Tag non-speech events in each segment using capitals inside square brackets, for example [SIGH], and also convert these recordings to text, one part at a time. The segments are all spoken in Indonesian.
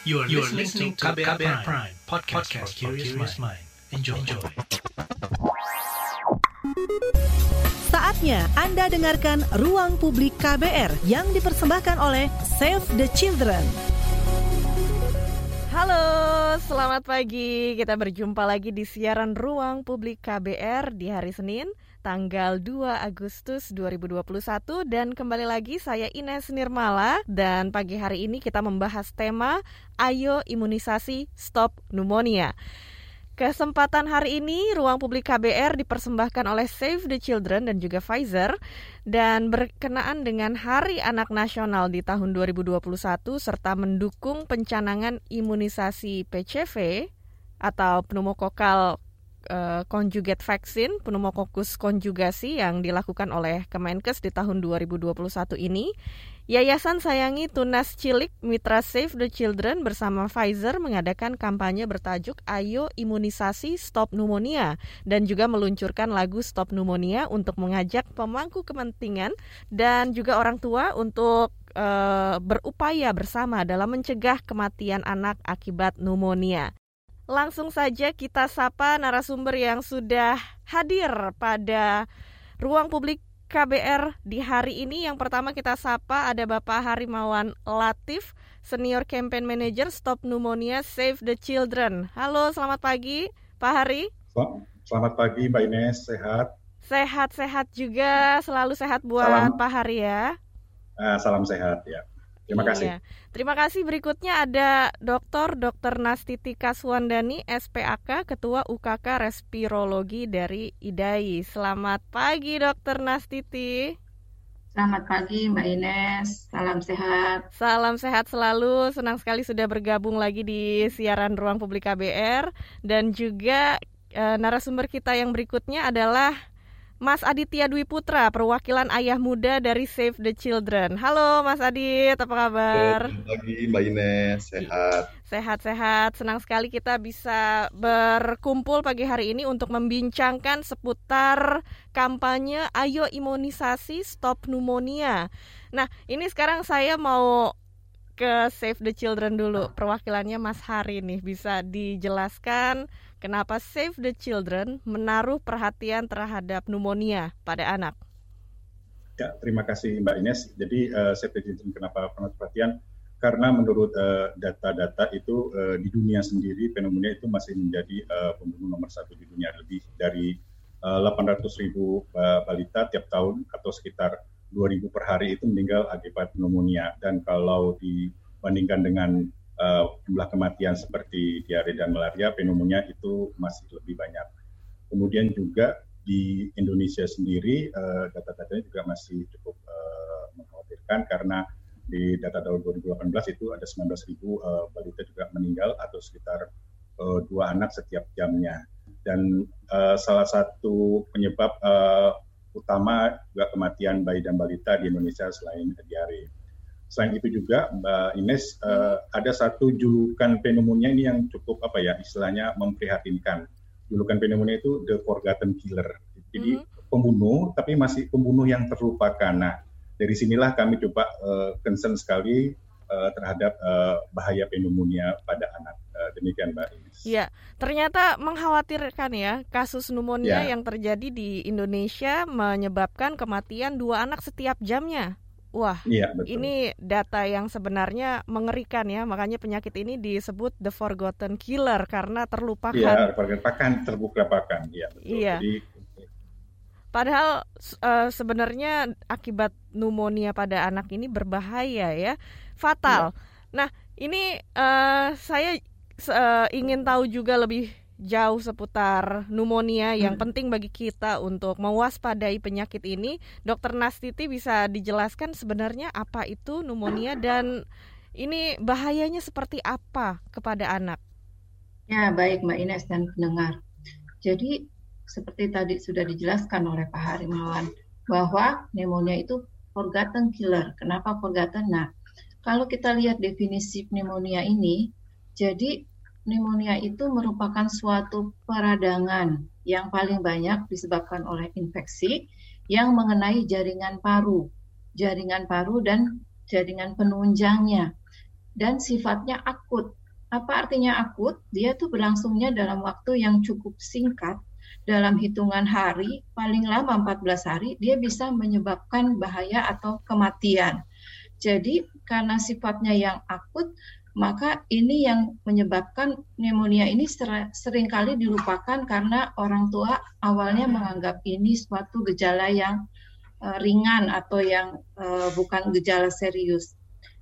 You are, you are listening to KBR, KBR Prime, Prime podcast, podcast for curious mind. Enjoy. Enjoy. Saatnya Anda dengarkan Ruang Publik KBR yang dipersembahkan oleh Save the Children. Halo, selamat pagi. Kita berjumpa lagi di siaran Ruang Publik KBR di hari Senin, tanggal 2 Agustus 2021 dan kembali lagi saya Ines Nirmala. Dan pagi hari ini kita membahas tema Ayo Imunisasi Stop Pneumonia. Kesempatan hari ini Ruang Publik KBR dipersembahkan oleh Save the Children dan juga Pfizer. Dan berkenaan dengan Hari Anak Nasional di tahun 2021 serta mendukung pencanangan imunisasi PCV atau pneumokokal uh, conjugate vaksin pneumococcus konjugasi yang dilakukan oleh Kemenkes di tahun 2021 ini Yayasan Sayangi Tunas Cilik Mitra Save the Children bersama Pfizer mengadakan kampanye bertajuk Ayo Imunisasi Stop Pneumonia dan juga meluncurkan lagu Stop Pneumonia untuk mengajak pemangku kepentingan dan juga orang tua untuk uh, berupaya bersama dalam mencegah kematian anak akibat pneumonia. Langsung saja kita sapa narasumber yang sudah hadir pada ruang publik KBR di hari ini. Yang pertama kita sapa ada Bapak Harimawan Latif, Senior Campaign Manager Stop Pneumonia Save the Children. Halo, selamat pagi Pak Hari. Selamat pagi Mbak Ines, sehat? Sehat-sehat juga, selalu sehat buat salam, Pak Hari ya. Uh, salam sehat ya. Terima kasih. Iya. Terima kasih. Berikutnya ada Dr. Dr. Nastiti Kaswandani, SPAK, Ketua UKK Respirologi dari IDAI. Selamat pagi, Dr. Nastiti. Selamat pagi Mbak Ines, salam sehat. Salam sehat selalu, senang sekali sudah bergabung lagi di siaran Ruang Publik KBR. Dan juga e, narasumber kita yang berikutnya adalah Mas Aditya Dwi Putra, perwakilan ayah muda dari Save the Children. Halo Mas Adit, apa kabar? Selamat pagi Mbak Ines, sehat. Sehat-sehat, senang sekali kita bisa berkumpul pagi hari ini untuk membincangkan seputar kampanye Ayo Imunisasi Stop Pneumonia. Nah, ini sekarang saya mau ke Save the Children dulu. Perwakilannya Mas Hari nih, bisa dijelaskan Kenapa Save the Children menaruh perhatian terhadap pneumonia pada anak? Ya, terima kasih Mbak Ines. Jadi uh, Save the Children kenapa menaruh perhatian? Karena menurut eh, data-data uh, itu uh, di dunia sendiri pneumonia itu masih menjadi uh, pembunuh nomor satu di dunia lebih dari uh, 800 ribu uh, balita tiap tahun atau sekitar 2000 per hari itu meninggal akibat pneumonia dan kalau dibandingkan dengan uh, jumlah kematian seperti diare dan malaria, pneumonia itu masih lebih banyak. Kemudian juga di Indonesia sendiri uh, data-datanya juga masih cukup uh, mengkhawatirkan karena di data tahun 2018 itu ada 19 ribu uh, balita juga meninggal atau sekitar uh, dua anak setiap jamnya. Dan uh, salah satu penyebab uh, utama juga kematian bayi dan balita di Indonesia selain diare. Selain itu juga Mbak Ines uh, ada satu julukan pneumonia ini yang cukup apa ya istilahnya memprihatinkan. Julukan pneumonia itu the forgotten killer. Jadi mm-hmm. pembunuh tapi masih pembunuh yang terlupakan. Nah dari sinilah kami coba uh, concern sekali uh, terhadap uh, bahaya pneumonia pada anak. Uh, demikian Mbak Ines. Iya, ternyata mengkhawatirkan ya kasus pneumonia ya. yang terjadi di Indonesia menyebabkan kematian dua anak setiap jamnya. Wah, betul. ini data yang sebenarnya mengerikan ya. Makanya penyakit ini disebut the forgotten killer karena terlupakan. Iya, terlupakan, terlupakan. Iya, betul. Iya. Jadi, Padahal uh, sebenarnya akibat pneumonia pada anak ini berbahaya ya, fatal. Iya. Nah, ini uh, saya uh, ingin tahu juga lebih jauh seputar pneumonia yang hmm. penting bagi kita untuk mewaspadai penyakit ini. Dokter Nastiti bisa dijelaskan sebenarnya apa itu pneumonia dan ini bahayanya seperti apa kepada anak? Ya, baik Mbak Ines dan pendengar. Jadi seperti tadi sudah dijelaskan oleh Pak Harimawan bahwa pneumonia itu forgotten killer. Kenapa forgotten? Nah, kalau kita lihat definisi pneumonia ini, jadi pneumonia itu merupakan suatu peradangan yang paling banyak disebabkan oleh infeksi yang mengenai jaringan paru, jaringan paru dan jaringan penunjangnya. dan sifatnya akut. Apa artinya akut? Dia tuh berlangsungnya dalam waktu yang cukup singkat, dalam hitungan hari, paling lama 14 hari, dia bisa menyebabkan bahaya atau kematian. Jadi karena sifatnya yang akut, maka ini yang menyebabkan pneumonia ini sering kali dilupakan karena orang tua awalnya menganggap ini suatu gejala yang uh, ringan atau yang uh, bukan gejala serius.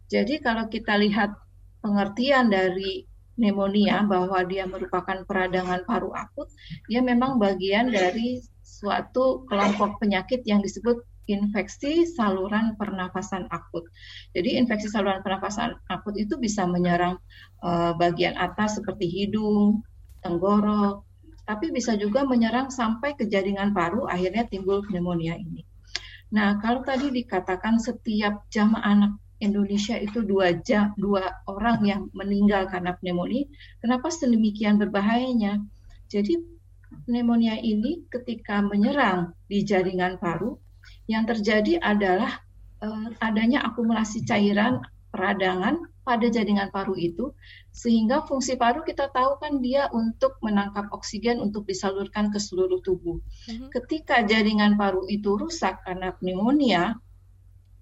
Jadi kalau kita lihat pengertian dari pneumonia bahwa dia merupakan peradangan paru akut, dia memang bagian dari suatu kelompok penyakit yang disebut infeksi saluran pernafasan akut. Jadi infeksi saluran pernafasan akut itu bisa menyerang uh, bagian atas seperti hidung, tenggorok, tapi bisa juga menyerang sampai ke jaringan paru akhirnya timbul pneumonia ini. Nah, kalau tadi dikatakan setiap jam anak Indonesia itu dua jam dua orang yang meninggal karena pneumonia, kenapa sedemikian berbahayanya? Jadi pneumonia ini ketika menyerang di jaringan paru yang terjadi adalah uh, adanya akumulasi cairan peradangan pada jaringan paru itu sehingga fungsi paru kita tahu kan dia untuk menangkap oksigen untuk disalurkan ke seluruh tubuh. Mm-hmm. Ketika jaringan paru itu rusak karena pneumonia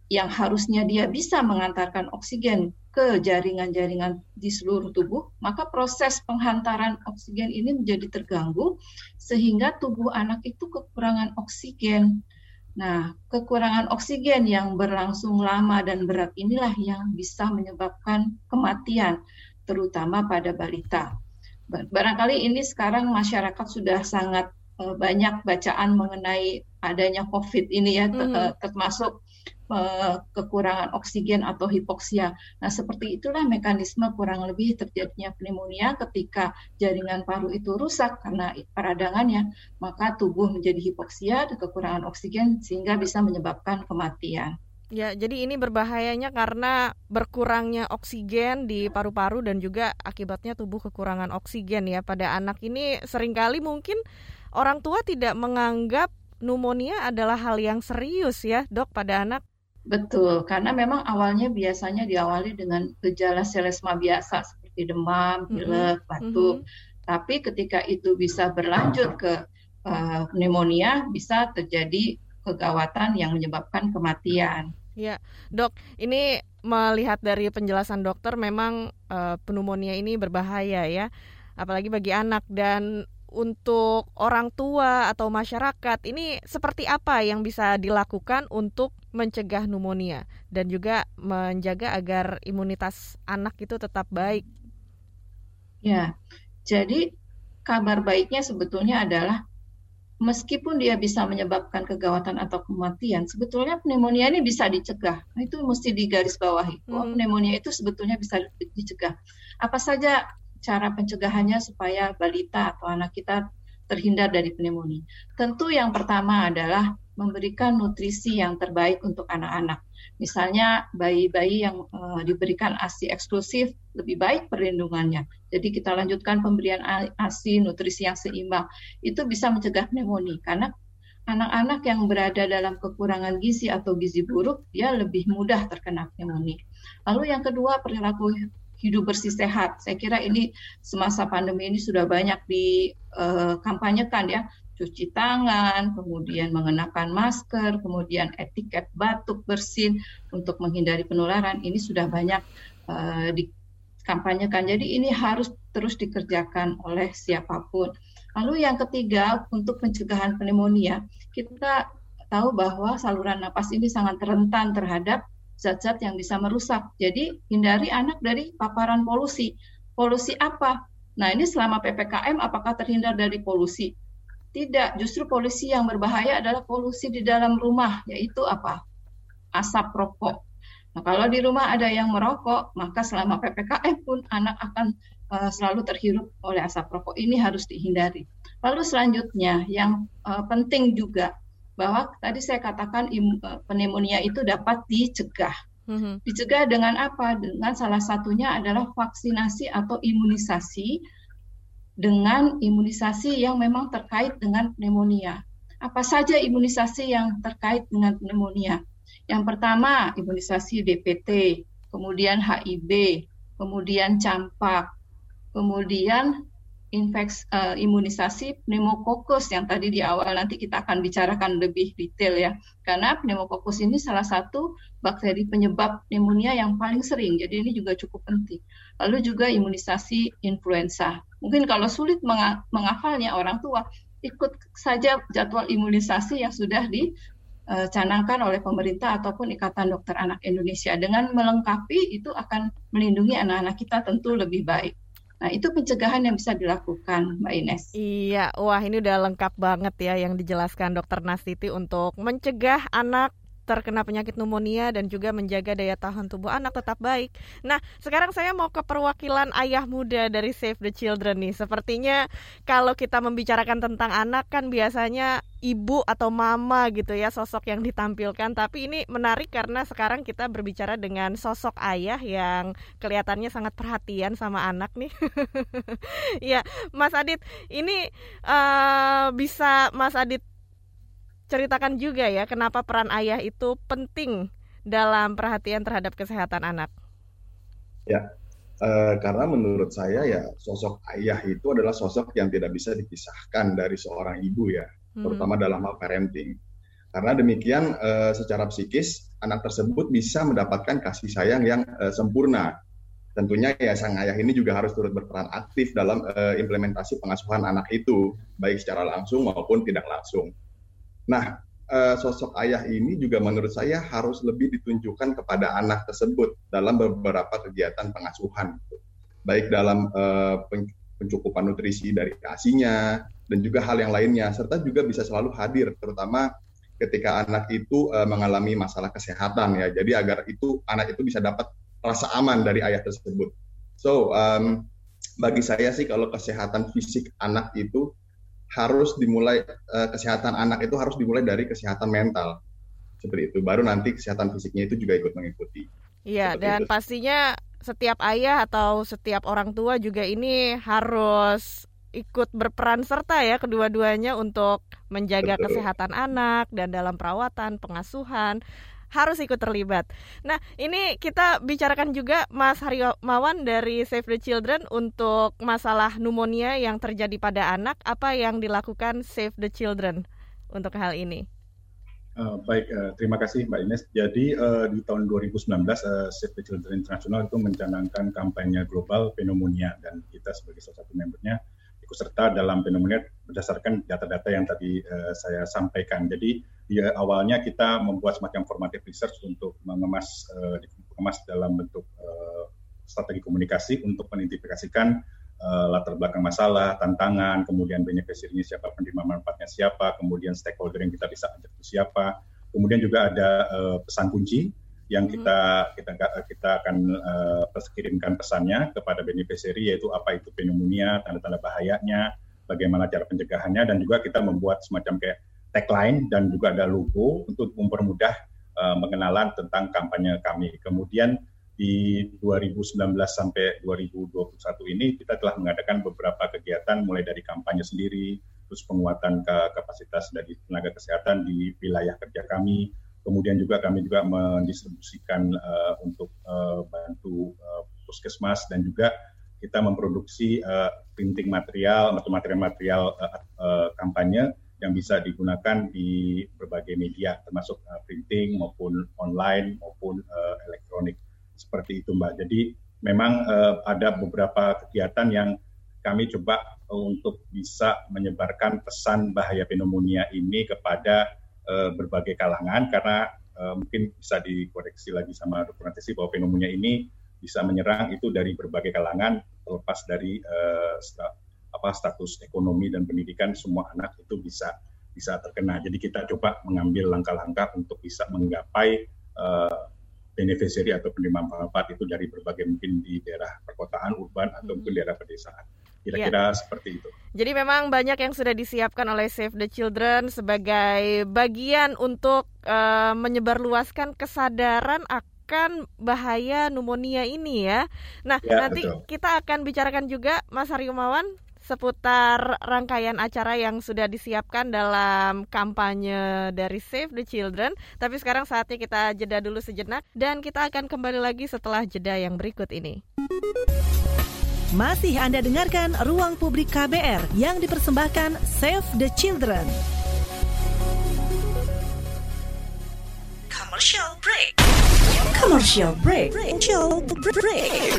yang harusnya dia bisa mengantarkan oksigen ke jaringan-jaringan di seluruh tubuh, maka proses penghantaran oksigen ini menjadi terganggu sehingga tubuh anak itu kekurangan oksigen. Nah, kekurangan oksigen yang berlangsung lama dan berat inilah yang bisa menyebabkan kematian, terutama pada balita. Barangkali ini sekarang masyarakat sudah sangat eh, banyak bacaan mengenai adanya COVID ini ya, mm -hmm. termasuk Eh, kekurangan oksigen atau hipoksia. Nah, seperti itulah mekanisme kurang lebih terjadinya pneumonia ketika jaringan paru itu rusak karena peradangannya, maka tubuh menjadi hipoksia dan kekurangan oksigen sehingga bisa menyebabkan kematian. Ya, jadi ini berbahayanya karena berkurangnya oksigen di paru-paru dan juga akibatnya tubuh kekurangan oksigen ya pada anak ini sering kali mungkin orang tua tidak menganggap pneumonia adalah hal yang serius ya, Dok, pada anak. Betul, karena memang awalnya biasanya diawali dengan gejala selesma biasa seperti demam, pilek, batuk. Mm -hmm. Tapi ketika itu bisa berlanjut ke uh, pneumonia, bisa terjadi kegawatan yang menyebabkan kematian. Ya, dok, ini melihat dari penjelasan dokter, memang uh, pneumonia ini berbahaya ya, apalagi bagi anak dan untuk orang tua atau masyarakat ini seperti apa yang bisa dilakukan untuk mencegah pneumonia dan juga menjaga agar imunitas anak itu tetap baik? Ya, jadi kabar baiknya sebetulnya adalah meskipun dia bisa menyebabkan kegawatan atau kematian, sebetulnya pneumonia ini bisa dicegah. Nah, itu mesti digarisbawahi. Oh, hmm. pneumonia itu sebetulnya bisa dicegah. Apa saja cara pencegahannya supaya balita atau anak kita terhindar dari pneumonia? Tentu yang pertama adalah memberikan nutrisi yang terbaik untuk anak-anak. Misalnya bayi-bayi yang uh, diberikan ASI eksklusif lebih baik perlindungannya. Jadi kita lanjutkan pemberian ASI nutrisi yang seimbang. Itu bisa mencegah pneumonia karena anak-anak yang berada dalam kekurangan gizi atau gizi buruk dia lebih mudah terkena pneumonia. Lalu yang kedua perilaku hidup bersih sehat. Saya kira ini semasa pandemi ini sudah banyak dikampanyekan uh, ya, cuci tangan, kemudian mengenakan masker, kemudian etiket batuk bersin untuk menghindari penularan. Ini sudah banyak uh, dikampanyekan. Jadi ini harus terus dikerjakan oleh siapa pun. Lalu yang ketiga untuk pencegahan pneumonia, kita tahu bahwa saluran napas ini sangat rentan terhadap zat-zat yang bisa merusak. Jadi hindari anak dari paparan polusi. Polusi apa? Nah ini selama PPKM apakah terhindar dari polusi? Tidak, justru polusi yang berbahaya adalah polusi di dalam rumah, yaitu apa? Asap rokok. Nah, kalau di rumah ada yang merokok, maka selama PPKM pun anak akan uh, selalu terhirup oleh asap rokok. Ini harus dihindari. Lalu selanjutnya, yang uh, penting juga bahwa tadi saya katakan im, eh, pneumonia itu dapat dicegah. Mm-hmm. Dicegah dengan apa? Dengan salah satunya adalah vaksinasi atau imunisasi dengan imunisasi yang memang terkait dengan pneumonia. Apa saja imunisasi yang terkait dengan pneumonia? Yang pertama, imunisasi DPT, kemudian HIV, kemudian campak, kemudian infeksi uh, imunisasi pneumokokus yang tadi di awal nanti kita akan bicarakan lebih detail ya. Karena pneumokokus ini salah satu bakteri penyebab pneumonia yang paling sering. Jadi ini juga cukup penting. Lalu juga imunisasi influenza. Mungkin kalau sulit menghafalnya orang tua, ikut saja jadwal imunisasi yang sudah dicanangkan oleh pemerintah ataupun Ikatan Dokter Anak Indonesia. Dengan melengkapi itu akan melindungi anak-anak kita tentu lebih baik. Nah, itu pencegahan yang bisa dilakukan, Mbak Ines. Iya, wah ini udah lengkap banget ya yang dijelaskan Dokter Nastiti untuk mencegah anak terkena penyakit pneumonia dan juga menjaga daya tahan tubuh anak tetap baik. Nah, sekarang saya mau ke perwakilan ayah muda dari Save the Children nih. Sepertinya kalau kita membicarakan tentang anak kan biasanya ibu atau mama gitu ya sosok yang ditampilkan, tapi ini menarik karena sekarang kita berbicara dengan sosok ayah yang kelihatannya sangat perhatian sama anak nih. [LAUGHS] ya, Mas Adit, ini uh, bisa Mas Adit ceritakan juga ya kenapa peran ayah itu penting dalam perhatian terhadap kesehatan anak. Ya, uh, karena menurut saya ya sosok ayah itu adalah sosok yang tidak bisa dipisahkan dari seorang ibu ya, hmm. terutama dalam hal parenting. Karena demikian uh, secara psikis anak tersebut bisa mendapatkan kasih sayang yang uh, sempurna. Tentunya ya sang ayah ini juga harus turut berperan aktif dalam uh, implementasi pengasuhan anak itu, baik secara langsung maupun tidak langsung. Nah, uh, sosok ayah ini juga menurut saya harus lebih ditunjukkan kepada anak tersebut dalam beberapa kegiatan pengasuhan, baik dalam uh, pencukupan nutrisi dari asinya dan juga hal yang lainnya, serta juga bisa selalu hadir, terutama ketika anak itu uh, mengalami masalah kesehatan ya. Jadi agar itu anak itu bisa dapat rasa aman dari ayah tersebut. So um, bagi saya sih kalau kesehatan fisik anak itu harus dimulai uh, kesehatan anak itu harus dimulai dari kesehatan mental seperti itu baru nanti kesehatan fisiknya itu juga ikut mengikuti iya dan itu. pastinya setiap ayah atau setiap orang tua juga ini harus ikut berperan serta ya kedua-duanya untuk menjaga Betul. kesehatan anak dan dalam perawatan pengasuhan harus ikut terlibat. Nah, ini kita bicarakan juga Mas Haryomawan dari Save the Children untuk masalah pneumonia yang terjadi pada anak. Apa yang dilakukan Save the Children untuk hal ini? Uh, baik, uh, terima kasih Mbak Ines. Jadi uh, di tahun 2019 uh, Save the Children International itu mencanangkan kampanye global pneumonia dan kita sebagai salah satu membernya ikut serta dalam pneumonia berdasarkan data-data yang tadi uh, saya sampaikan. Jadi di awalnya kita membuat semacam formative research untuk mengemas uh, dalam bentuk uh, strategi komunikasi untuk mengidentifikasikan uh, latar belakang masalah, tantangan, kemudian beneficiary siapa, penerima manfaatnya siapa, kemudian stakeholder yang kita bisa ajak itu siapa. Kemudian juga ada uh, pesan kunci yang hmm. kita kita kita akan uh, kirimkan pesannya kepada beneficiary yaitu apa itu pneumonia, tanda-tanda bahayanya, bagaimana cara pencegahannya dan juga kita membuat semacam kayak tagline dan juga ada logo untuk mempermudah uh, pengenalan tentang kampanye kami. Kemudian di 2019 sampai 2021 ini kita telah mengadakan beberapa kegiatan mulai dari kampanye sendiri, terus penguatan ke kapasitas dari tenaga kesehatan di wilayah kerja kami, kemudian juga kami juga mendistribusikan uh, untuk uh, bantu uh, puskesmas dan juga kita memproduksi uh, printing material atau material-material uh, uh, kampanye yang bisa digunakan di berbagai media termasuk uh, printing maupun online maupun uh, elektronik seperti itu Mbak. Jadi memang uh, ada beberapa kegiatan yang kami coba untuk bisa menyebarkan pesan bahaya pneumonia ini kepada uh, berbagai kalangan karena uh, mungkin bisa dikoreksi lagi sama dokter bahwa pneumonia ini bisa menyerang itu dari berbagai kalangan terlepas dari uh, apa status ekonomi dan pendidikan semua anak itu bisa bisa terkena. Jadi kita coba mengambil langkah-langkah untuk bisa menggapai uh, beneficiary atau penerima manfaat itu dari berbagai mungkin di daerah perkotaan, urban atau mungkin hmm. daerah pedesaan. Kira-kira ya. seperti itu. Jadi memang banyak yang sudah disiapkan oleh Save the Children sebagai bagian untuk uh, menyebarluaskan kesadaran akan bahaya pneumonia ini ya. Nah, ya, nanti betul. kita akan bicarakan juga Mas Haryumawan seputar rangkaian acara yang sudah disiapkan dalam kampanye dari Save the Children. Tapi sekarang saatnya kita jeda dulu sejenak dan kita akan kembali lagi setelah jeda yang berikut ini. Masih Anda dengarkan Ruang Publik KBR yang dipersembahkan Save the Children. Commercial break. Commercial break. Commercial break.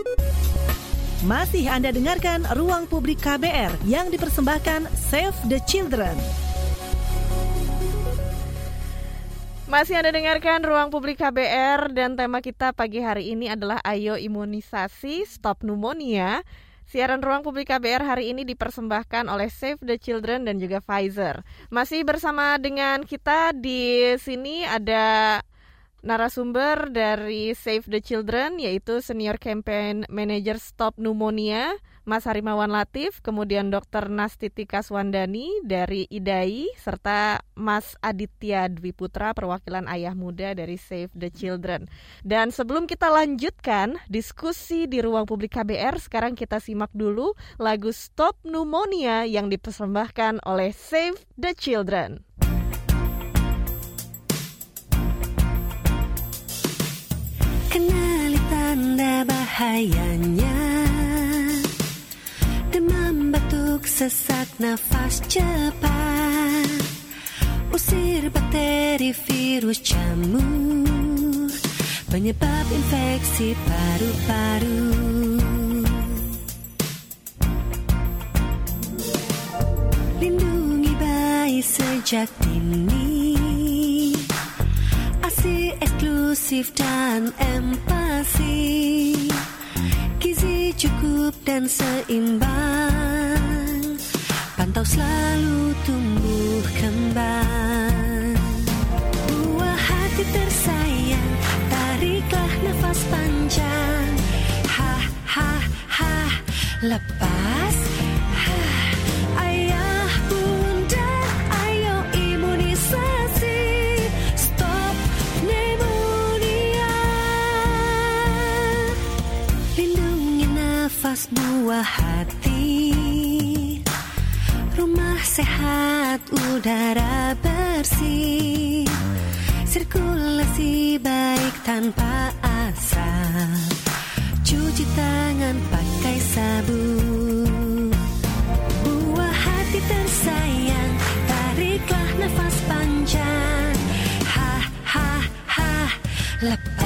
Masih Anda dengarkan Ruang Publik KBR yang dipersembahkan Save the Children. Masih Anda dengarkan Ruang Publik KBR dan tema kita pagi hari ini adalah Ayo Imunisasi Stop Pneumonia. Siaran Ruang Publik KBR hari ini dipersembahkan oleh Save the Children dan juga Pfizer. Masih bersama dengan kita di sini ada narasumber dari Save the Children yaitu Senior Campaign Manager Stop Pneumonia Mas Harimawan Latif, kemudian Dr. Nastiti Kaswandani dari IDAI serta Mas Aditya Dwi Putra perwakilan ayah muda dari Save the Children. Dan sebelum kita lanjutkan diskusi di ruang publik KBR, sekarang kita simak dulu lagu Stop Pneumonia yang dipersembahkan oleh Save the Children. Tanda bahayanya Demam batuk sesak nafas cepat. Usir bakteri virus jamur Penyebab infeksi paru-paru. Lindungi bayi sejak dini eksklusif dan empati. Gizi cukup dan seimbang. Pantau selalu tumbuh kembang. Buah hati tersayang Tariklah nafas panjang. Ha ha ha. Lepas buah hati. Rumah sehat udara bersih. Sirkulasi baik tanpa asap Cuci tangan pakai sabun Buah hati tersayang Tariklah nafas panjang. Ha ha ha Lepas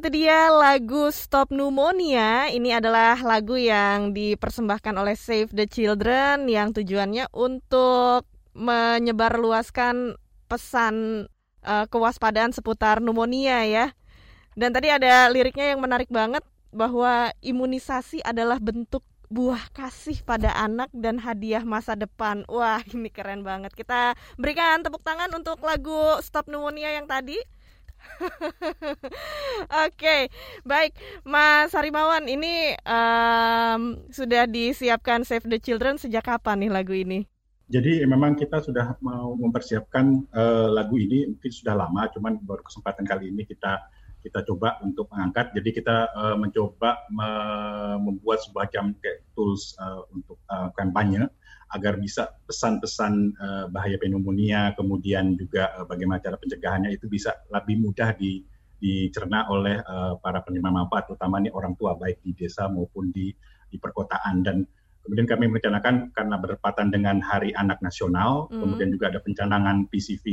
Itu dia lagu Stop Pneumonia. Ini adalah lagu yang dipersembahkan oleh Save the Children yang tujuannya untuk menyebarluaskan pesan eh, kewaspadaan seputar pneumonia ya. Dan tadi ada liriknya yang menarik banget bahwa imunisasi adalah bentuk buah kasih pada anak dan hadiah masa depan. Wah, ini keren banget. Kita berikan tepuk tangan untuk lagu Stop Pneumonia yang tadi. [LAUGHS] Oke, baik, Mas Harimawan, ini em, sudah disiapkan Save the Children sejak kapan nih lagu ini? Jadi memang kita sudah mau mempersiapkan uh, lagu ini mungkin sudah lama, cuman baru kesempatan kali ini kita kita coba untuk mengangkat. Jadi kita uh, mencoba me membuat sebuah jam kayak tools uh, untuk uh, kampanye agar bisa pesan-pesan uh, bahaya pneumonia, kemudian juga uh, bagaimana cara pencegahannya itu bisa lebih mudah di, dicerna oleh uh, para penerima manfaat, terutama nih orang tua baik di desa maupun di di perkotaan dan kemudian kami merencanakan karena berdepatan dengan Hari Anak Nasional, mm. kemudian juga ada pencanangan PCV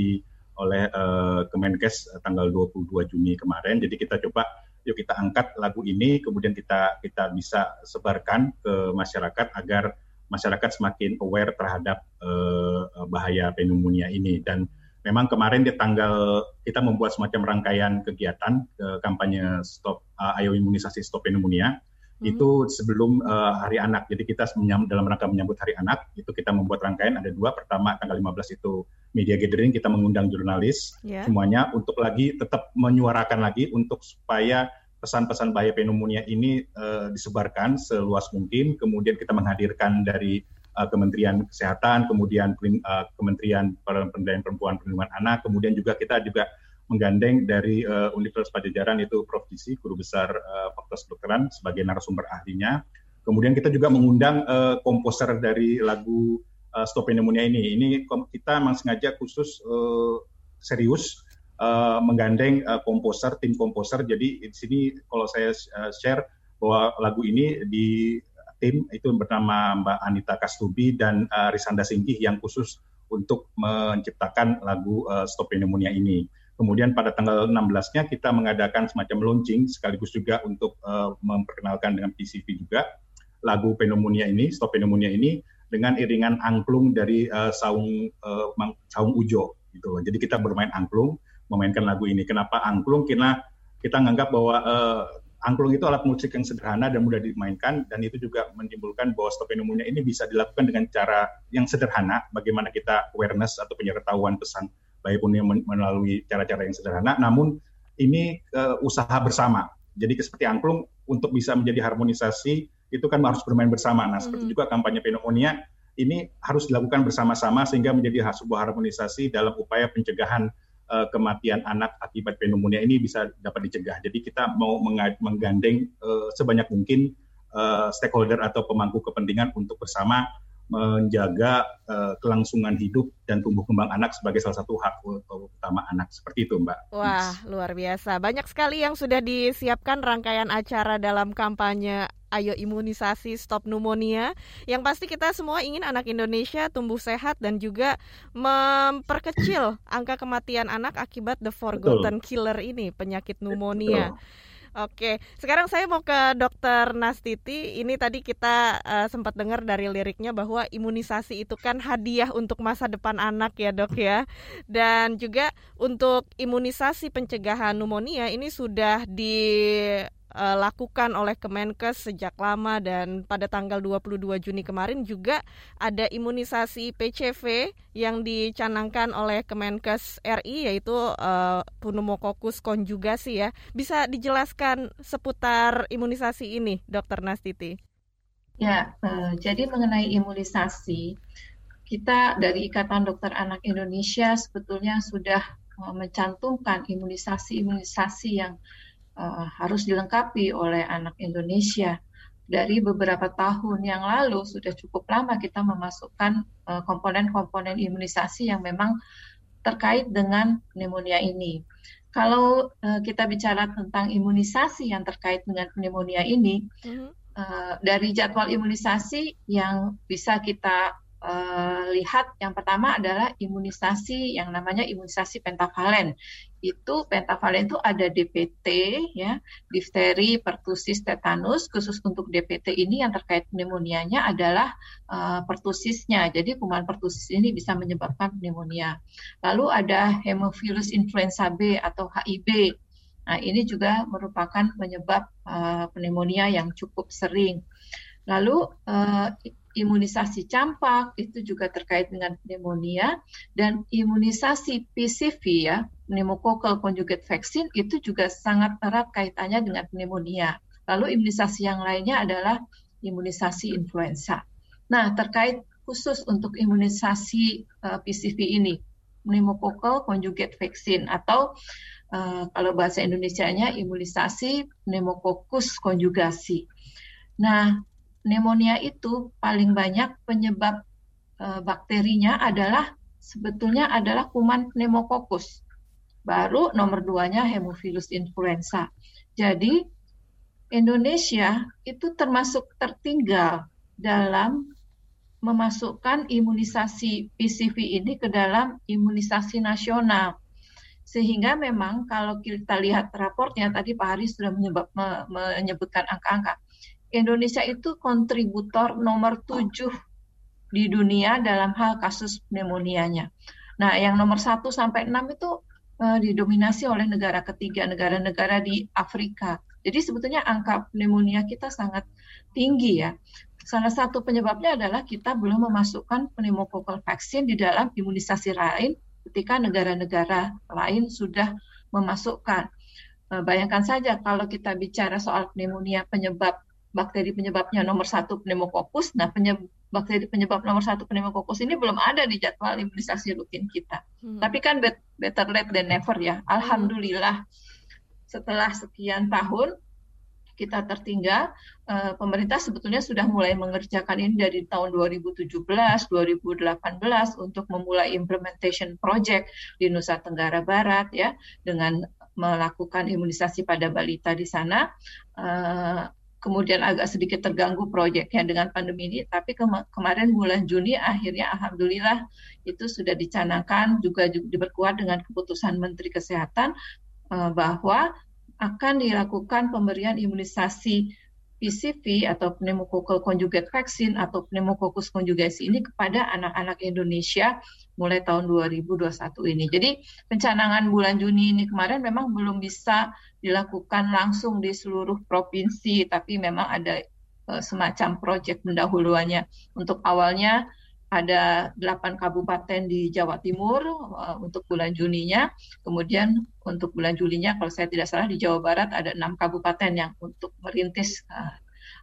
oleh uh, Kemenkes tanggal 22 Juni kemarin. Jadi kita coba yuk kita angkat lagu ini kemudian kita kita bisa sebarkan ke masyarakat agar masyarakat semakin aware terhadap uh, bahaya pneumonia ini. Dan memang kemarin di tanggal kita membuat semacam rangkaian kegiatan uh, kampanye stop uh, ayo imunisasi stop pneumonia. Hmm. itu sebelum uh, hari anak. Jadi kita menyambut, dalam rangka menyambut hari anak itu kita membuat rangkaian. Ada dua. Pertama tanggal 15 itu media gathering kita mengundang jurnalis yeah. semuanya untuk lagi tetap menyuarakan lagi untuk supaya pesan-pesan bahaya pneumonia ini uh, disebarkan seluas mungkin. Kemudian kita menghadirkan dari uh, Kementerian Kesehatan, kemudian uh, Kementerian Pemberdayaan Perempuan Perlindungan Anak, kemudian juga kita juga menggandeng dari uh, Universitas Pajajaran itu Prof. Gisi, guru besar uh, Fakultas Kedokteran sebagai narasumber ahlinya. Kemudian kita juga mengundang uh, komposer dari lagu uh, Stop Pneumonia ini. Ini kita memang sengaja khusus uh, serius uh, menggandeng uh, komposer, tim komposer. Jadi di sini kalau saya uh, share bahwa lagu ini di tim itu bernama Mbak Anita Kastubi dan uh, Risanda Singgih yang khusus untuk menciptakan lagu uh, Stop Pneumonia ini. Kemudian pada tanggal 16-nya kita mengadakan semacam launching sekaligus juga untuk uh, memperkenalkan dengan PCV juga lagu pneumonia ini, Stop Pneumonia ini dengan iringan angklung dari uh, saung uh, saung ujo gitu Jadi kita bermain angklung memainkan lagu ini. Kenapa angklung? Karena kita menganggap bahwa uh, angklung itu alat musik yang sederhana dan mudah dimainkan dan itu juga menimbulkan bahwa stop pneumonia ini bisa dilakukan dengan cara yang sederhana bagaimana kita awareness atau pengetahuan pesan baik pun melalui cara-cara yang sederhana namun ini uh, usaha bersama jadi seperti angklung untuk bisa menjadi harmonisasi itu kan harus bermain bersama nah seperti hmm. juga kampanye pneumonia ini harus dilakukan bersama-sama sehingga menjadi sebuah harmonisasi dalam upaya pencegahan uh, kematian anak akibat pneumonia ini bisa dapat dicegah. Jadi kita mau menggandeng uh, sebanyak mungkin uh, stakeholder atau pemangku kepentingan untuk bersama menjaga uh, kelangsungan hidup dan tumbuh kembang anak sebagai salah satu hak utama anak seperti itu Mbak. Wah luar biasa banyak sekali yang sudah disiapkan rangkaian acara dalam kampanye Ayo imunisasi stop pneumonia. Yang pasti kita semua ingin anak Indonesia tumbuh sehat dan juga memperkecil angka kematian anak akibat the forgotten Betul. killer ini penyakit pneumonia. Betul. Oke, sekarang saya mau ke Dokter Nastiti. Ini tadi kita uh, sempat dengar dari liriknya bahwa imunisasi itu kan hadiah untuk masa depan anak ya dok ya. Dan juga untuk imunisasi pencegahan pneumonia ini sudah di dilakukan eh, oleh Kemenkes sejak lama dan pada tanggal 22 Juni kemarin juga ada imunisasi PCV yang dicanangkan oleh Kemenkes RI yaitu uh, pneumokokus konjugasi ya. Bisa dijelaskan seputar imunisasi ini, Dokter Nastiti? Ya, uh, jadi mengenai imunisasi kita dari Ikatan Dokter Anak Indonesia sebetulnya sudah mencantumkan imunisasi-imunisasi yang uh, harus dilengkapi oleh anak Indonesia. Dari beberapa tahun yang lalu sudah cukup lama kita memasukkan komponen komponen-komponen imunisasi yang memang terkait dengan pneumonia ini. Kalau uh, kita bicara tentang imunisasi yang terkait dengan pneumonia ini, uh-huh. uh, dari jadwal imunisasi yang bisa kita uh, lihat yang pertama adalah imunisasi yang namanya imunisasi pentavalen. Itu pentavalen itu ada DPT ya, difteri, pertusis, tetanus. Khusus untuk DPT ini yang terkait pneumonia-nya adalah uh, pertusisnya. Jadi kuman pertusis ini bisa menyebabkan pneumonia. Lalu ada hemophilus influenza B atau HIV. Nah, ini juga merupakan penyebab uh, pneumonia yang cukup sering. Lalu uh, imunisasi campak itu juga terkait dengan pneumonia dan imunisasi PCV ya, pneumococcal conjugate vaccine itu juga sangat erat kaitannya dengan pneumonia. Lalu imunisasi yang lainnya adalah imunisasi influenza. Nah, terkait khusus untuk imunisasi uh, PCV ini, pneumococcal conjugate vaccine atau uh, kalau bahasa Indonesia-nya imunisasi pneumococcus konjugasi. Nah, pneumonia itu paling banyak penyebab uh, bakterinya adalah sebetulnya adalah kuman pneumococcus. Baru nomor duanya hemophilus influenza. Jadi Indonesia itu termasuk tertinggal dalam memasukkan imunisasi PCV ini ke dalam imunisasi nasional. Sehingga memang kalau kita lihat raportnya tadi Pak Haris sudah menyebab, me, menyebutkan angka-angka. Indonesia itu kontributor nomor tujuh di dunia dalam hal kasus pneumonia-nya. Nah, yang nomor satu sampai enam itu uh, didominasi oleh negara ketiga, negara-negara di Afrika. Jadi sebetulnya angka pneumonia kita sangat tinggi ya. Salah satu penyebabnya adalah kita belum memasukkan pneumococcal vaksin di dalam imunisasi lain ketika negara-negara lain sudah memasukkan. Eh, bayangkan saja kalau kita bicara soal pneumonia penyebab bakteri penyebabnya nomor satu pneumococcus, nah penyebab, bakteri penyebab nomor satu pneumococcus ini belum ada di jadwal imunisasi rutin kita. Hmm. Tapi kan better late than never ya. Alhamdulillah setelah sekian tahun kita tertinggal, eh, pemerintah sebetulnya sudah mulai mengerjakan ini dari tahun 2017, 2018 untuk memulai implementation project di Nusa Tenggara Barat ya dengan melakukan imunisasi pada balita di sana. Eh, kemudian agak sedikit terganggu proyeknya dengan pandemi ini, tapi kemarin bulan Juni akhirnya alhamdulillah itu sudah dicanangkan juga, juga diperkuat dengan keputusan Menteri Kesehatan Eh, bahwa akan dilakukan pemberian imunisasi PCV atau pneumococcal conjugate vaccine atau pneumococcus conjugasi ini kepada anak-anak Indonesia mulai tahun 2021 ini. Jadi pencanangan bulan Juni ini kemarin memang belum bisa dilakukan langsung di seluruh provinsi, tapi memang ada uh, semacam proyek pendahuluannya. Untuk awalnya ada delapan kabupaten di Jawa Timur uh, untuk bulan Juninya, kemudian untuk bulan Julinya kalau saya tidak salah di Jawa Barat ada enam kabupaten yang untuk merintis uh,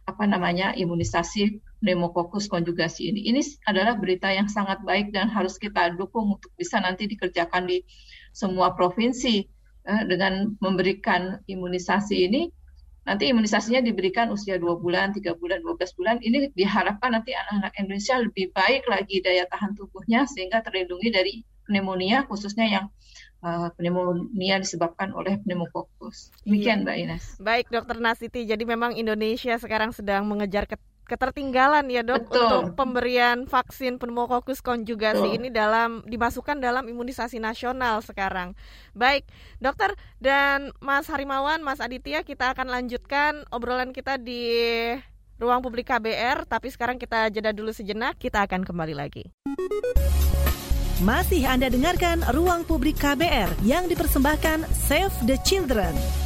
apa namanya imunisasi pneumococcus konjugasi ini. Ini adalah berita yang sangat baik dan harus kita dukung untuk bisa nanti dikerjakan di semua provinsi uh, dengan memberikan imunisasi ini nanti imunisasinya diberikan usia 2 bulan, 3 bulan, 12 bulan. Ini diharapkan nanti anak-anak Indonesia lebih baik lagi daya tahan tubuhnya sehingga terlindungi dari pneumonia khususnya yang uh, pneumonia disebabkan oleh pneumococcus. Demikian iya. Mbak Ines. Baik Dokter Nasiti, jadi memang Indonesia sekarang sedang mengejar ketertinggalan ya dok Betul. untuk pemberian vaksin pneumococcus konjugasi Betul. ini dalam dimasukkan dalam imunisasi nasional sekarang. Baik, dokter dan Mas Harimawan, Mas Aditya, kita akan lanjutkan obrolan kita di ruang publik KBR, tapi sekarang kita jeda dulu sejenak, kita akan kembali lagi. Masih Anda dengarkan Ruang Publik KBR yang dipersembahkan Save the Children.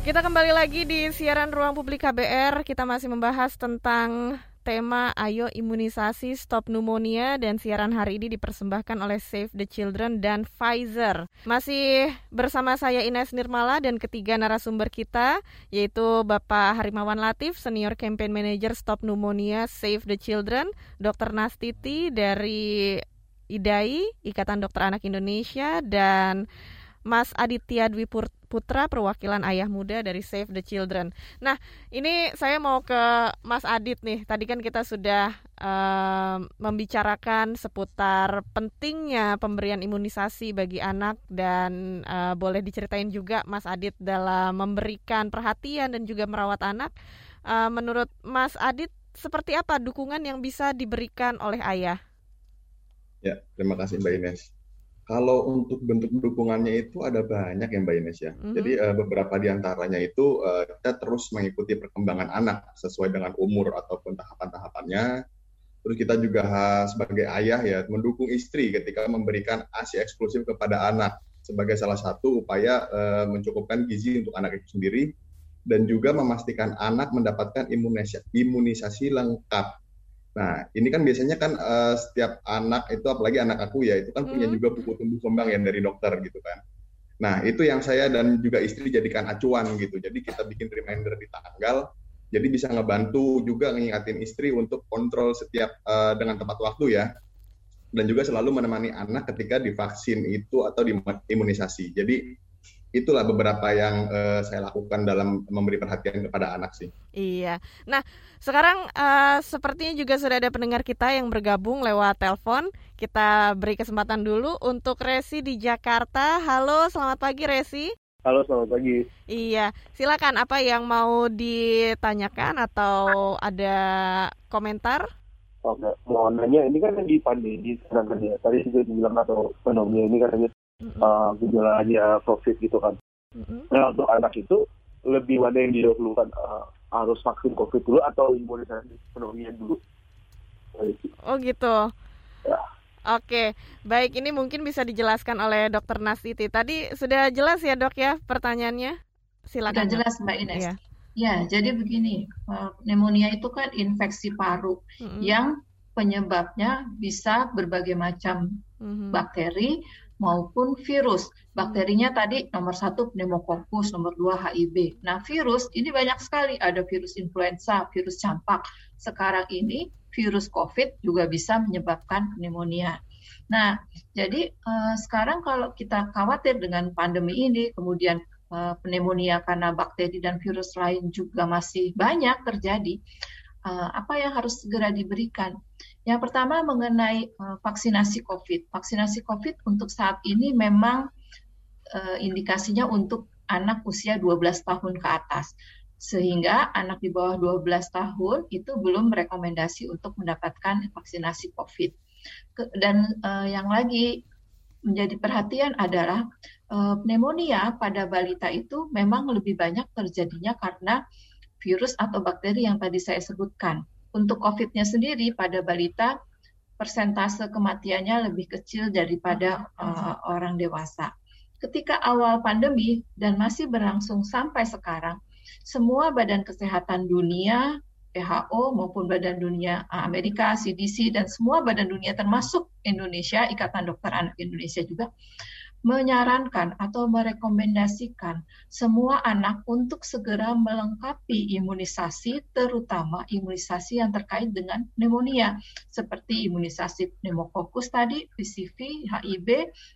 Kita kembali lagi di siaran Ruang Publik KBR. Kita masih membahas tentang tema Ayo Imunisasi Stop Pneumonia dan siaran hari ini dipersembahkan oleh Save the Children dan Pfizer. Masih bersama saya Ines Nirmala dan ketiga narasumber kita yaitu Bapak Harimawan Latif, Senior Campaign Manager Stop Pneumonia Save the Children, Dr. Nastiti dari IDAI, Ikatan Dokter Anak Indonesia dan Mas Aditya Dwi Putra perwakilan ayah muda dari Save the Children. Nah, ini saya mau ke Mas Adit nih. Tadi kan kita sudah uh, membicarakan seputar pentingnya pemberian imunisasi bagi anak dan uh, boleh diceritain juga Mas Adit dalam memberikan perhatian dan juga merawat anak. Uh, menurut Mas Adit seperti apa dukungan yang bisa diberikan oleh ayah? Ya, terima kasih Mbak Ines. Kalau untuk bentuk dukungannya itu ada banyak ya Mbak Ines ya. Mm-hmm. Jadi uh, beberapa di antaranya itu uh, kita terus mengikuti perkembangan anak sesuai dengan umur ataupun tahapan-tahapannya. Terus kita juga sebagai ayah ya mendukung istri ketika memberikan ASI eksklusif kepada anak sebagai salah satu upaya uh, mencukupkan gizi untuk anak itu sendiri dan juga memastikan anak mendapatkan imunisasi, imunisasi lengkap Nah, ini kan biasanya kan uh, setiap anak itu apalagi anak aku ya itu kan hmm. punya juga buku tumbuh kembang yang dari dokter gitu kan. Nah, itu yang saya dan juga istri jadikan acuan gitu. Jadi kita bikin reminder di tanggal Jadi bisa ngebantu juga ngingatin istri untuk kontrol setiap uh, dengan tepat waktu ya. Dan juga selalu menemani anak ketika divaksin itu atau diimunisasi. Jadi itulah beberapa yang uh, saya lakukan dalam memberi perhatian kepada anak sih. Iya. Nah, sekarang uh, sepertinya juga sudah ada pendengar kita yang bergabung lewat telepon. Kita beri kesempatan dulu untuk Resi di Jakarta. Halo, selamat pagi Resi. Halo, selamat pagi. Iya, silakan apa yang mau ditanyakan atau ada komentar? Oke, mau nanya ini kan di pandemi sekarang kan ya. Tadi sudah dibilang atau pneumonia ini kan mm-hmm. uh, gejalanya COVID gitu kan. Mm-hmm. Nah untuk anak itu lebih mana yang didahulukan uh, harus vaksin COVID dulu atau imunisasi pneumonia dulu? Oh gitu. Ya. Oke, baik ini mungkin bisa dijelaskan oleh Dokter Nasiti. Tadi sudah jelas ya dok ya pertanyaannya? Silakan. Sudah jelas Mbak Ines. Ya. ya, jadi begini, uh, pneumonia itu kan infeksi paru mm-hmm. yang penyebabnya bisa berbagai macam mm-hmm. bakteri maupun virus. Bakterinya tadi nomor satu pneumococcus, nomor dua HIV. Nah virus ini banyak sekali, ada virus influenza, virus campak. Sekarang ini virus COVID juga bisa menyebabkan pneumonia. Nah jadi eh, sekarang kalau kita khawatir dengan pandemi ini, kemudian eh, pneumonia karena bakteri dan virus lain juga masih banyak terjadi, eh, apa yang harus segera diberikan? Yang pertama mengenai uh, vaksinasi COVID. Vaksinasi COVID untuk saat ini memang uh, indikasinya untuk anak usia 12 tahun ke atas. Sehingga anak di bawah 12 tahun itu belum rekomendasi untuk mendapatkan vaksinasi COVID. Dan uh, yang lagi menjadi perhatian adalah pneumonia pada balita itu memang lebih banyak terjadinya karena virus atau bakteri yang tadi saya sebutkan untuk COVID-nya sendiri pada balita persentase kematiannya lebih kecil daripada uh, orang dewasa. Ketika awal pandemi dan masih berlangsung sampai sekarang, semua badan kesehatan dunia, WHO maupun Badan Dunia eh, Amerika, CDC dan semua badan dunia termasuk Indonesia, Ikatan Dokter Anak Indonesia juga menyarankan atau merekomendasikan semua anak untuk segera melengkapi imunisasi, terutama imunisasi yang terkait dengan pneumonia, seperti imunisasi pneumokokus tadi, PCV, HIV,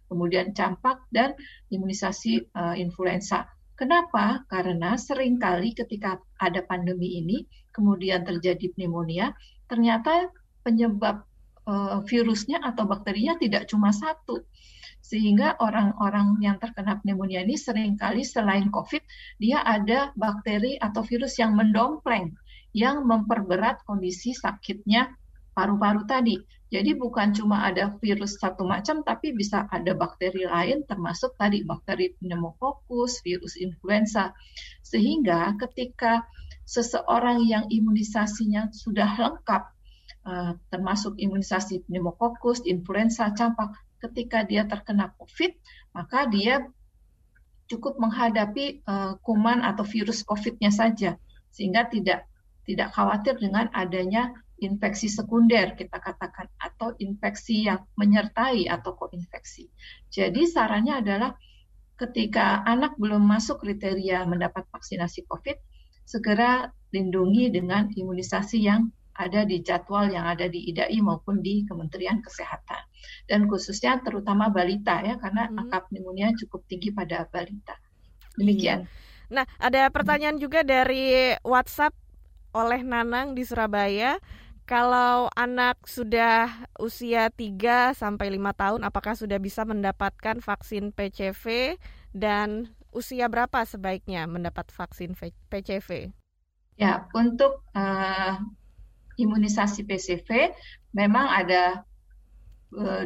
kemudian campak, dan imunisasi uh, influenza. Kenapa? Karena sering kali ketika ada pandemi ini, kemudian terjadi pneumonia, ternyata penyebab uh, virusnya atau bakterinya tidak cuma satu, sehingga orang-orang yang terkena pneumonia ini sering kali selain COVID, dia ada bakteri atau virus yang mendompleng, yang memperberat kondisi sakitnya paru-paru tadi. Jadi bukan cuma ada virus satu macam, tapi bisa ada bakteri lain, termasuk tadi bakteri pneumococcus, virus influenza. Sehingga ketika seseorang yang imunisasinya sudah lengkap, eh, termasuk imunisasi pneumococcus, influenza, campak, ketika dia terkena COVID, maka dia cukup menghadapi uh, kuman atau virus COVID-nya saja, sehingga tidak tidak khawatir dengan adanya infeksi sekunder kita katakan atau infeksi yang menyertai atau koinfeksi. Jadi sarannya adalah ketika anak belum masuk kriteria mendapat vaksinasi COVID, segera lindungi dengan imunisasi yang ada di jadwal yang ada di IDAI maupun di Kementerian Kesehatan. Dan khususnya terutama balita ya karena hmm. angka pneumonia cukup tinggi pada balita. Demikian. Iya. Nah, ada pertanyaan juga dari WhatsApp oleh Nanang di Surabaya. Kalau anak sudah usia 3 sampai 5 tahun apakah sudah bisa mendapatkan vaksin PCV dan usia berapa sebaiknya mendapat vaksin PCV? Ya, untuk uh, imunisasi PCV memang ada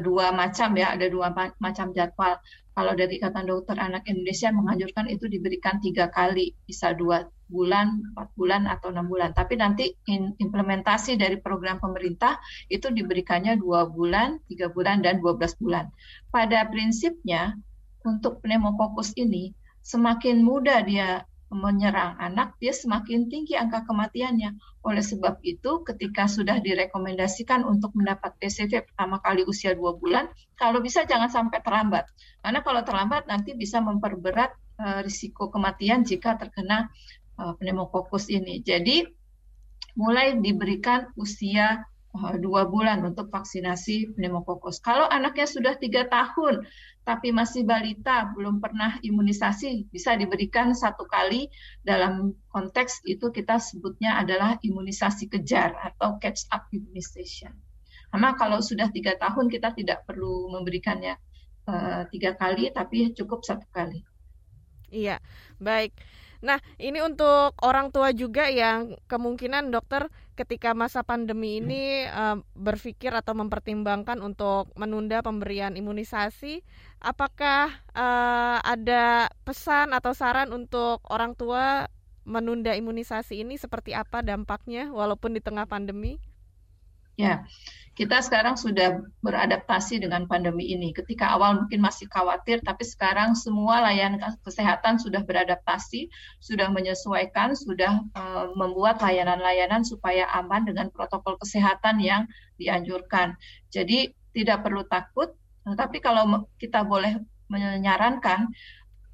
dua macam ya, ada dua macam jadwal. Kalau dari Ikatan Dokter Anak Indonesia menganjurkan itu diberikan tiga kali, bisa dua bulan, empat bulan, atau enam bulan. Tapi nanti implementasi dari program pemerintah itu diberikannya dua bulan, tiga bulan, dan dua belas bulan. Pada prinsipnya, untuk pneumokokus ini, semakin mudah dia menyerang anak, dia semakin tinggi angka kematiannya. Oleh sebab itu, ketika sudah direkomendasikan untuk mendapat PCV pertama kali usia dua bulan, kalau bisa jangan sampai terlambat. Karena kalau terlambat nanti bisa memperberat uh, risiko kematian jika terkena uh, pneumokokus ini. Jadi mulai diberikan usia uh, dua bulan untuk vaksinasi pneumokokos. Kalau anaknya sudah tiga tahun tapi masih balita belum pernah imunisasi bisa diberikan satu kali dalam konteks itu kita sebutnya adalah imunisasi kejar atau catch up immunization. Karena kalau sudah tiga tahun kita tidak perlu memberikannya uh, tiga kali tapi cukup satu kali. Iya, baik. Nah, ini untuk orang tua juga yang kemungkinan dokter ketika masa pandemi ini uh, berpikir atau mempertimbangkan untuk menunda pemberian imunisasi, apakah uh, ada pesan atau saran untuk orang tua menunda imunisasi ini seperti apa dampaknya walaupun di tengah pandemi? Ya, kita sekarang sudah beradaptasi dengan pandemi ini. Ketika awal mungkin masih khawatir, tapi sekarang semua layanan kesehatan sudah beradaptasi, sudah menyesuaikan, sudah uh, membuat layanan-layanan supaya aman dengan protokol kesehatan yang dianjurkan. Jadi tidak perlu takut, tapi kalau kita boleh menyarankan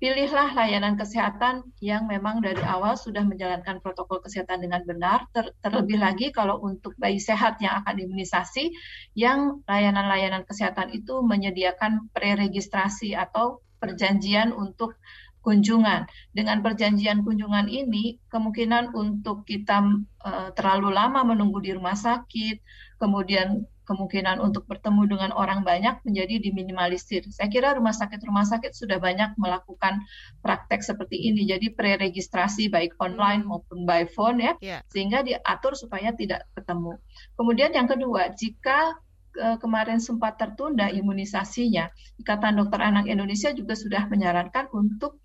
pilihlah layanan kesehatan yang memang dari awal sudah menjalankan protokol kesehatan dengan benar. Ter terlebih lagi kalau untuk bayi sehat yang akan imunisasi, yang layanan-layanan kesehatan itu menyediakan preregistrasi atau perjanjian untuk kunjungan. Dengan perjanjian kunjungan ini, kemungkinan untuk kita uh, terlalu lama menunggu di rumah sakit, kemudian kemungkinan untuk bertemu dengan orang banyak menjadi diminimalisir. Saya kira rumah sakit-rumah sakit sudah banyak melakukan praktek seperti ini. Jadi preregistrasi baik online hmm. maupun by phone ya, yeah. sehingga diatur supaya tidak ketemu. Kemudian yang kedua, jika eh, kemarin sempat tertunda imunisasinya, Ikatan Dokter Anak Indonesia juga sudah menyarankan untuk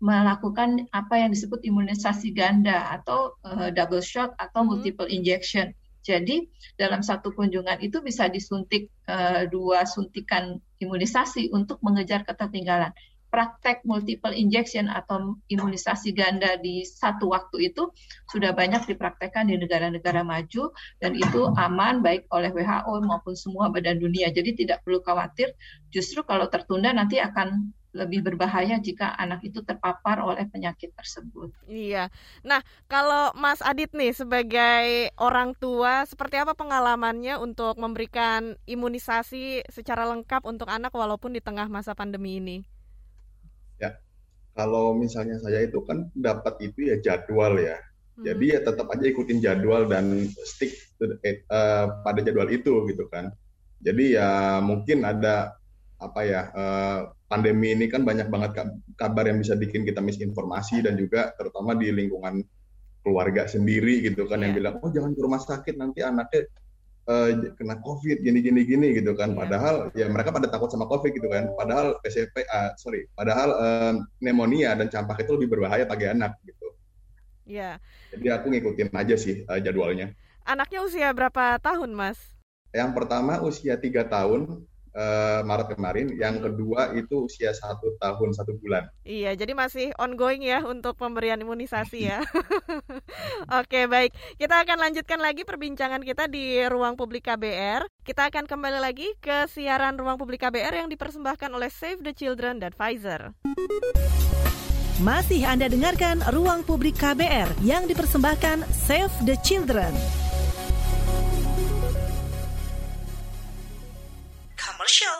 melakukan apa yang disebut imunisasi ganda atau uh, double shot atau hmm. multiple injection. Jadi dalam satu kunjungan itu bisa disuntik uh, dua suntikan imunisasi untuk mengejar ketertinggalan. Praktek multiple injection atau imunisasi ganda di satu waktu itu sudah banyak dipraktekkan di negara-negara maju dan itu aman baik oleh WHO maupun semua badan dunia. Jadi tidak perlu khawatir. Justru kalau tertunda nanti akan lebih berbahaya jika anak itu terpapar oleh penyakit tersebut. Iya. Nah, kalau Mas Adit nih sebagai orang tua, seperti apa pengalamannya untuk memberikan imunisasi secara lengkap untuk anak walaupun di tengah masa pandemi ini? Ya, kalau misalnya saya itu kan dapat itu ya jadwal ya. Hmm. Jadi ya tetap aja ikutin jadwal dan stick uh, pada jadwal itu gitu kan. Jadi ya mungkin ada apa ya uh, pandemi ini kan banyak banget kabar yang bisa bikin kita misinformasi dan juga terutama di lingkungan keluarga sendiri gitu kan yeah. yang iya. bilang oh jangan ke rumah sakit nanti anaknya uh, kena covid gini gini gini gitu kan yeah. padahal ya mereka pada takut sama covid gitu kan padahal PCP uh, sorry padahal uh, pneumonia dan campak itu lebih berbahaya bagi anak gitu ya yeah. jadi aku ngikutin aja sih uh, jadwalnya anaknya usia berapa tahun mas yang pertama usia tiga tahun uh, Maret kemarin, yang kedua itu usia satu tahun satu bulan. Iya, jadi masih ongoing ya untuk pemberian imunisasi ya. [LAUGHS] Oke, baik. Kita akan lanjutkan lagi perbincangan kita di ruang publik KBR. Kita akan kembali lagi ke siaran ruang publik KBR yang dipersembahkan oleh Save the Children dan Pfizer. Masih Anda dengarkan Ruang Publik KBR yang dipersembahkan Save the Children.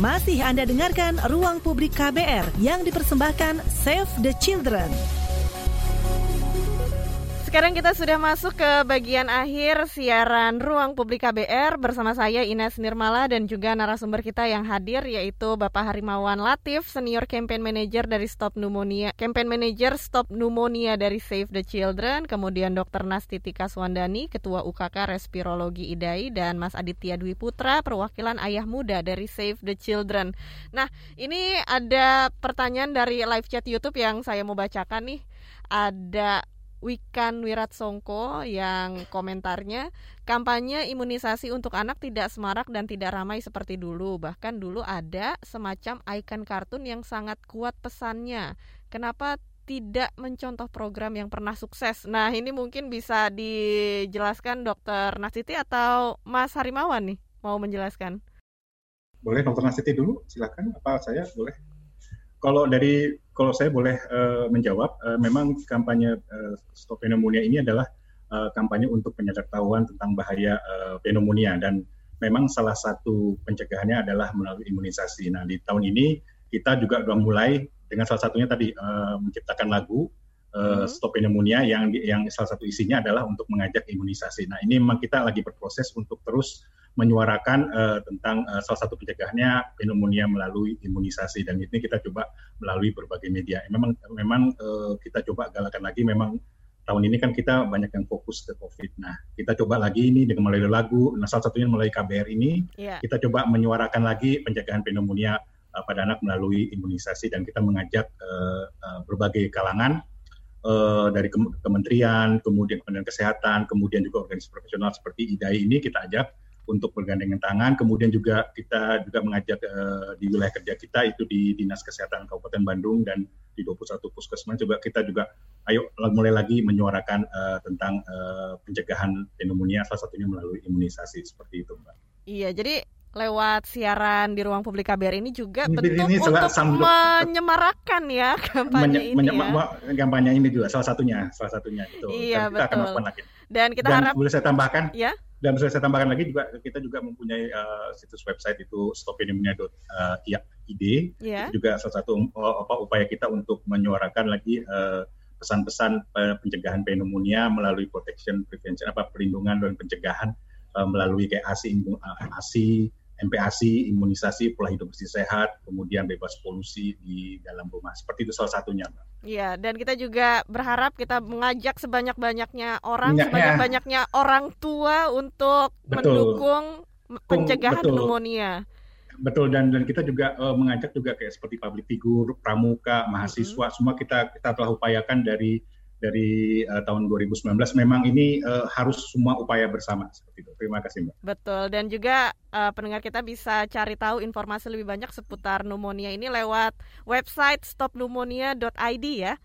Masih Anda dengarkan Ruang Publik KBR yang dipersembahkan Save the Children. Sekarang kita sudah masuk ke bagian akhir siaran Ruang Publik KBR bersama saya Ines Nirmala dan juga narasumber kita yang hadir yaitu Bapak Harimawan Latif, Senior Campaign Manager dari Stop Pneumonia, Campaign Manager Stop Pneumonia dari Save the Children, kemudian Dr. Nastiti Kaswandani, Ketua UKK Respirologi IDAI dan Mas Aditya Dwi Putra, perwakilan ayah muda dari Save the Children. Nah, ini ada pertanyaan dari live chat YouTube yang saya mau bacakan nih. Ada Wikan Wiratsongko yang komentarnya kampanye imunisasi untuk anak tidak semarak dan tidak ramai seperti dulu. Bahkan dulu ada semacam ikon kartun yang sangat kuat pesannya. Kenapa tidak mencontoh program yang pernah sukses? Nah, ini mungkin bisa dijelaskan Dokter Nasiti atau Mas Harimawan nih mau menjelaskan. Boleh Dokter Nasiti dulu, silakan. Apa saya boleh? Kalau dari kalau saya boleh uh, menjawab, uh, memang kampanye uh, Stop Pneumonia ini adalah uh, kampanye untuk penyedertahuan tentang bahaya uh, pneumonia dan memang salah satu pencegahannya adalah melalui imunisasi. Nah di tahun ini kita juga sudah mulai dengan salah satunya tadi uh, menciptakan lagu uh, Stop Pneumonia yang yang salah satu isinya adalah untuk mengajak imunisasi. Nah ini memang kita lagi berproses untuk terus menyuarakan uh, tentang uh, salah satu pencegahannya pneumonia melalui imunisasi dan ini kita coba melalui berbagai media. Memang memang uh, kita coba galakan lagi memang tahun ini kan kita banyak yang fokus ke COVID. Nah, kita coba lagi ini dengan melalui lagu. Nah, salah satunya melalui KBR ini, yeah. kita coba menyuarakan lagi pencegahan pneumonia uh, pada anak melalui imunisasi dan kita mengajak uh, uh, berbagai kalangan uh, dari kementerian, kemudian Kementerian Kesehatan, kemudian juga organisasi profesional seperti IDAI ini kita ajak untuk bergandengan tangan. Kemudian juga kita juga mengajak uh, di wilayah kerja kita itu di Dinas Kesehatan Kabupaten Bandung dan di 21 puskesmas juga kita juga ayo mulai lagi menyuarakan uh, tentang uh, pencegahan pneumonia salah satunya melalui imunisasi seperti itu, Mbak. Iya, jadi lewat siaran di ruang publik KBR ini juga ini, bentuk ini untuk menyemarakan ya [LAUGHS] kampanye menye, ini menye, ya. kampanye ini juga salah satunya, salah satunya itu. Iya, Dan kita betul. akan lagi. Dan kita Dan harap boleh saya tambahkan? Ya dan bisa saya tambahkan lagi juga kita juga mempunyai uh, situs website itu stopinimnya.id yeah. itu juga salah satu uh, apa upaya kita untuk menyuarakan lagi uh, pesan-pesan uh, pencegahan pneumonia melalui protection prevention apa perlindungan dan pencegahan uh, melalui kayak ASI uh, ASI MPASI, imunisasi, pola hidup bersih sehat, kemudian bebas polusi di dalam rumah. Seperti itu salah satunya, Mbak. Iya, dan kita juga berharap kita mengajak sebanyak-banyaknya orang, ya, sebanyak-banyaknya ya. orang tua untuk Betul. mendukung pencegahan Betul. pneumonia. Betul dan dan kita juga uh, mengajak juga kayak seperti public figure, pramuka, mahasiswa, mm -hmm. semua kita kita telah upayakan dari dari uh, tahun 2019 memang ini uh, harus semua upaya bersama seperti itu. Terima kasih Mbak. Betul dan juga uh, pendengar kita bisa cari tahu informasi lebih banyak seputar pneumonia ini lewat website stopneumonia.id ya.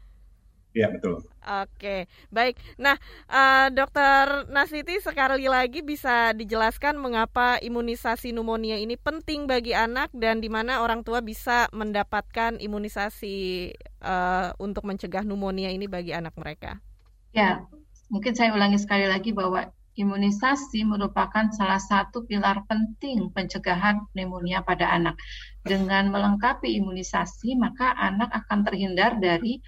Iya betul. Oke, baik. Nah, uh, Dokter Nasiti sekali lagi bisa dijelaskan mengapa imunisasi pneumonia ini penting bagi anak dan di mana orang tua bisa mendapatkan imunisasi uh, untuk mencegah pneumonia ini bagi anak mereka. Ya, mungkin saya ulangi sekali lagi bahwa imunisasi merupakan salah satu pilar penting pencegahan pneumonia pada anak. Dengan melengkapi imunisasi, maka anak akan terhindar dari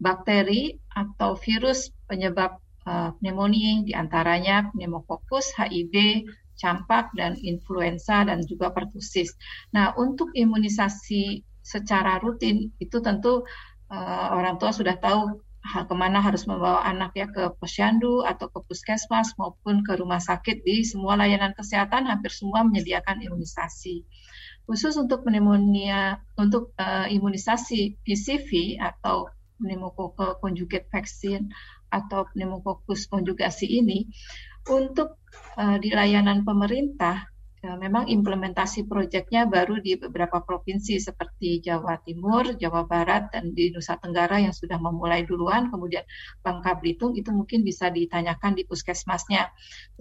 bakteri atau virus penyebab uh, pneumonia di antaranya pneumokokus, HIV, campak, dan influenza, dan juga pertusis. Nah, untuk imunisasi secara rutin itu tentu uh, orang tua sudah tahu ke mana harus membawa anak ya ke posyandu atau ke puskesmas maupun ke rumah sakit di semua layanan kesehatan hampir semua menyediakan imunisasi. Khusus untuk pneumonia untuk uh, imunisasi PCV atau pneumococcus conjugate vaksin atau pneumococcus konjugasi ini untuk uh, di layanan pemerintah memang implementasi proyeknya baru di beberapa provinsi seperti Jawa Timur, Jawa Barat, dan di Nusa Tenggara yang sudah memulai duluan, kemudian Bangka Belitung itu mungkin bisa ditanyakan di puskesmasnya.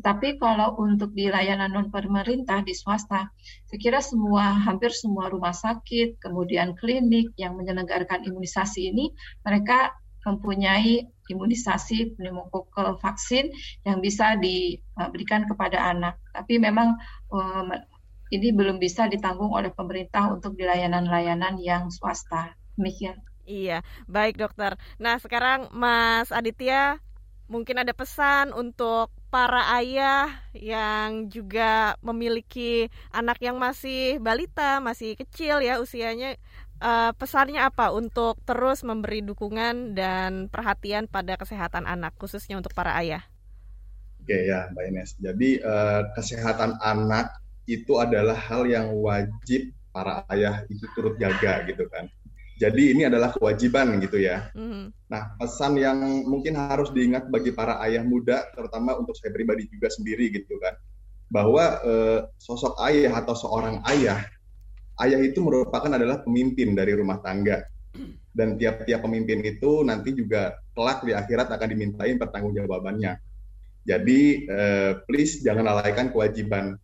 Tetapi kalau untuk di layanan non pemerintah di swasta, saya kira semua hampir semua rumah sakit, kemudian klinik yang menyelenggarakan imunisasi ini, mereka mempunyai imunisasi pneumokokal vaksin yang bisa diberikan kepada anak. Tapi memang um, ini belum bisa ditanggung oleh pemerintah untuk di layanan-layanan yang swasta. Demikian. Iya, baik dokter. Nah sekarang Mas Aditya mungkin ada pesan untuk para ayah yang juga memiliki anak yang masih balita, masih kecil ya usianya. Uh, pesannya apa untuk terus memberi dukungan dan perhatian pada kesehatan anak, khususnya untuk para ayah? Oke ya, Mbak Ines. Jadi uh, kesehatan anak itu adalah hal yang wajib para ayah itu turut jaga gitu kan. Jadi ini adalah kewajiban gitu ya. Mm. Nah pesan yang mungkin harus diingat bagi para ayah muda, terutama untuk saya pribadi juga sendiri gitu kan, bahwa eh, sosok ayah atau seorang ayah, ayah itu merupakan adalah pemimpin dari rumah tangga. Dan tiap-tiap pemimpin itu nanti juga kelak di akhirat akan dimintain pertanggungjawabannya. Jadi eh, please jangan lalaikan kewajiban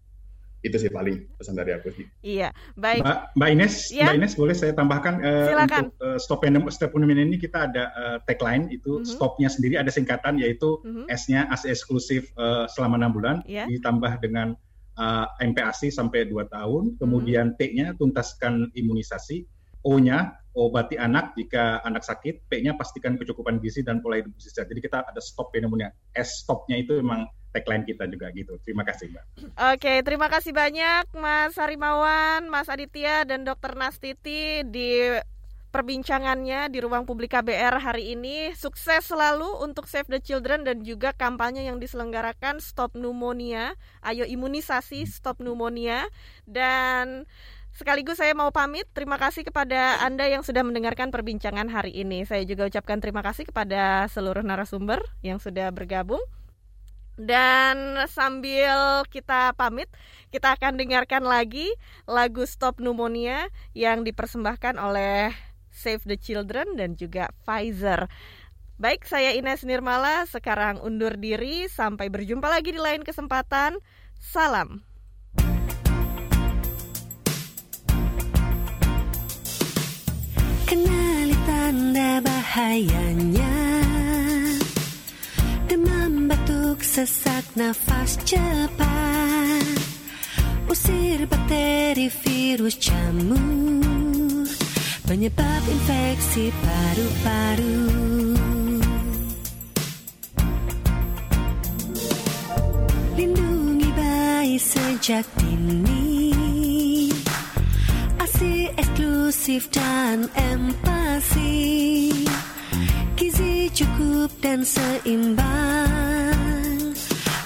itu sih paling pesan dari aku sih. Iya, baik. Mbak, Mbak Ines, ya? Mbak Ines boleh saya tambahkan uh, Silakan. untuk uh, stop stop ini kita ada uh, tagline itu mm -hmm. stopnya sendiri ada singkatan yaitu mm -hmm. S-nya as eksklusif uh, selama enam bulan yeah. ditambah dengan uh, MPASI sampai 2 tahun, kemudian mm -hmm. T-nya tuntaskan imunisasi, O-nya obati anak jika anak sakit, P-nya pastikan kecukupan gizi dan pola hidup sehat. Jadi kita ada stop pneumonia. S stopnya itu memang tagline kita juga gitu. Terima kasih Mbak. Oke, terima kasih banyak Mas Harimawan, Mas Aditya dan Dokter Nastiti di perbincangannya di ruang publik KBR hari ini. Sukses selalu untuk Save the Children dan juga kampanye yang diselenggarakan Stop Pneumonia. Ayo imunisasi Stop Pneumonia dan Sekaligus saya mau pamit. Terima kasih kepada Anda yang sudah mendengarkan perbincangan hari ini. Saya juga ucapkan terima kasih kepada seluruh narasumber yang sudah bergabung. Dan sambil kita pamit, kita akan dengarkan lagi lagu Stop Pneumonia yang dipersembahkan oleh Save the Children dan juga Pfizer. Baik, saya Ines Nirmala sekarang undur diri. Sampai berjumpa lagi di lain kesempatan. Salam. Kenali tanda bahayanya Demam batuk sesak nafas cepat Usir bakteri virus jamur Penyebab infeksi paru-paru. Lindungi bayi sejak dini. Asi eksklusif dan empati Gizi cukup dan seimbang.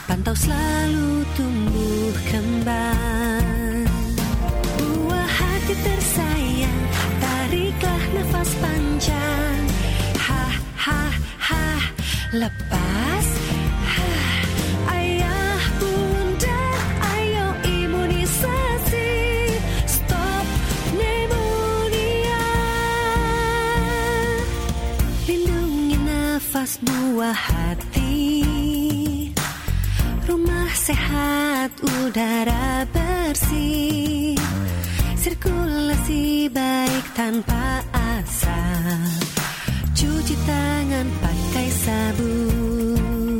Pantau selalu tumbuh kembang nafas panjang. Ha ha ha. Lepas. Nafas buah hati. Rumah sehat udara bersih. Sirkulasi baik tanpa asap Cuci tangan pakai sabun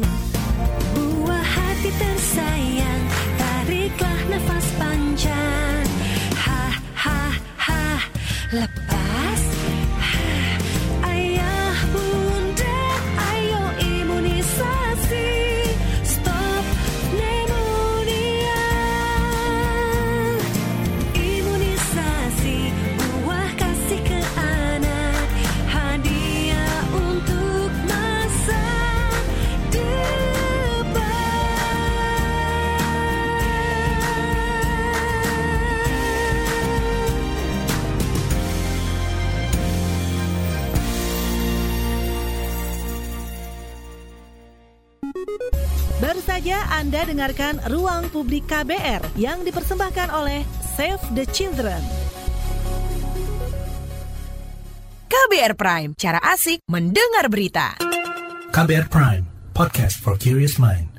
Buah hati tersayang Tariklah nafas panjang Anda dengarkan Ruang Publik KBR yang dipersembahkan oleh Save the Children. KBR Prime, cara asik mendengar berita. KBR Prime, podcast for curious mind.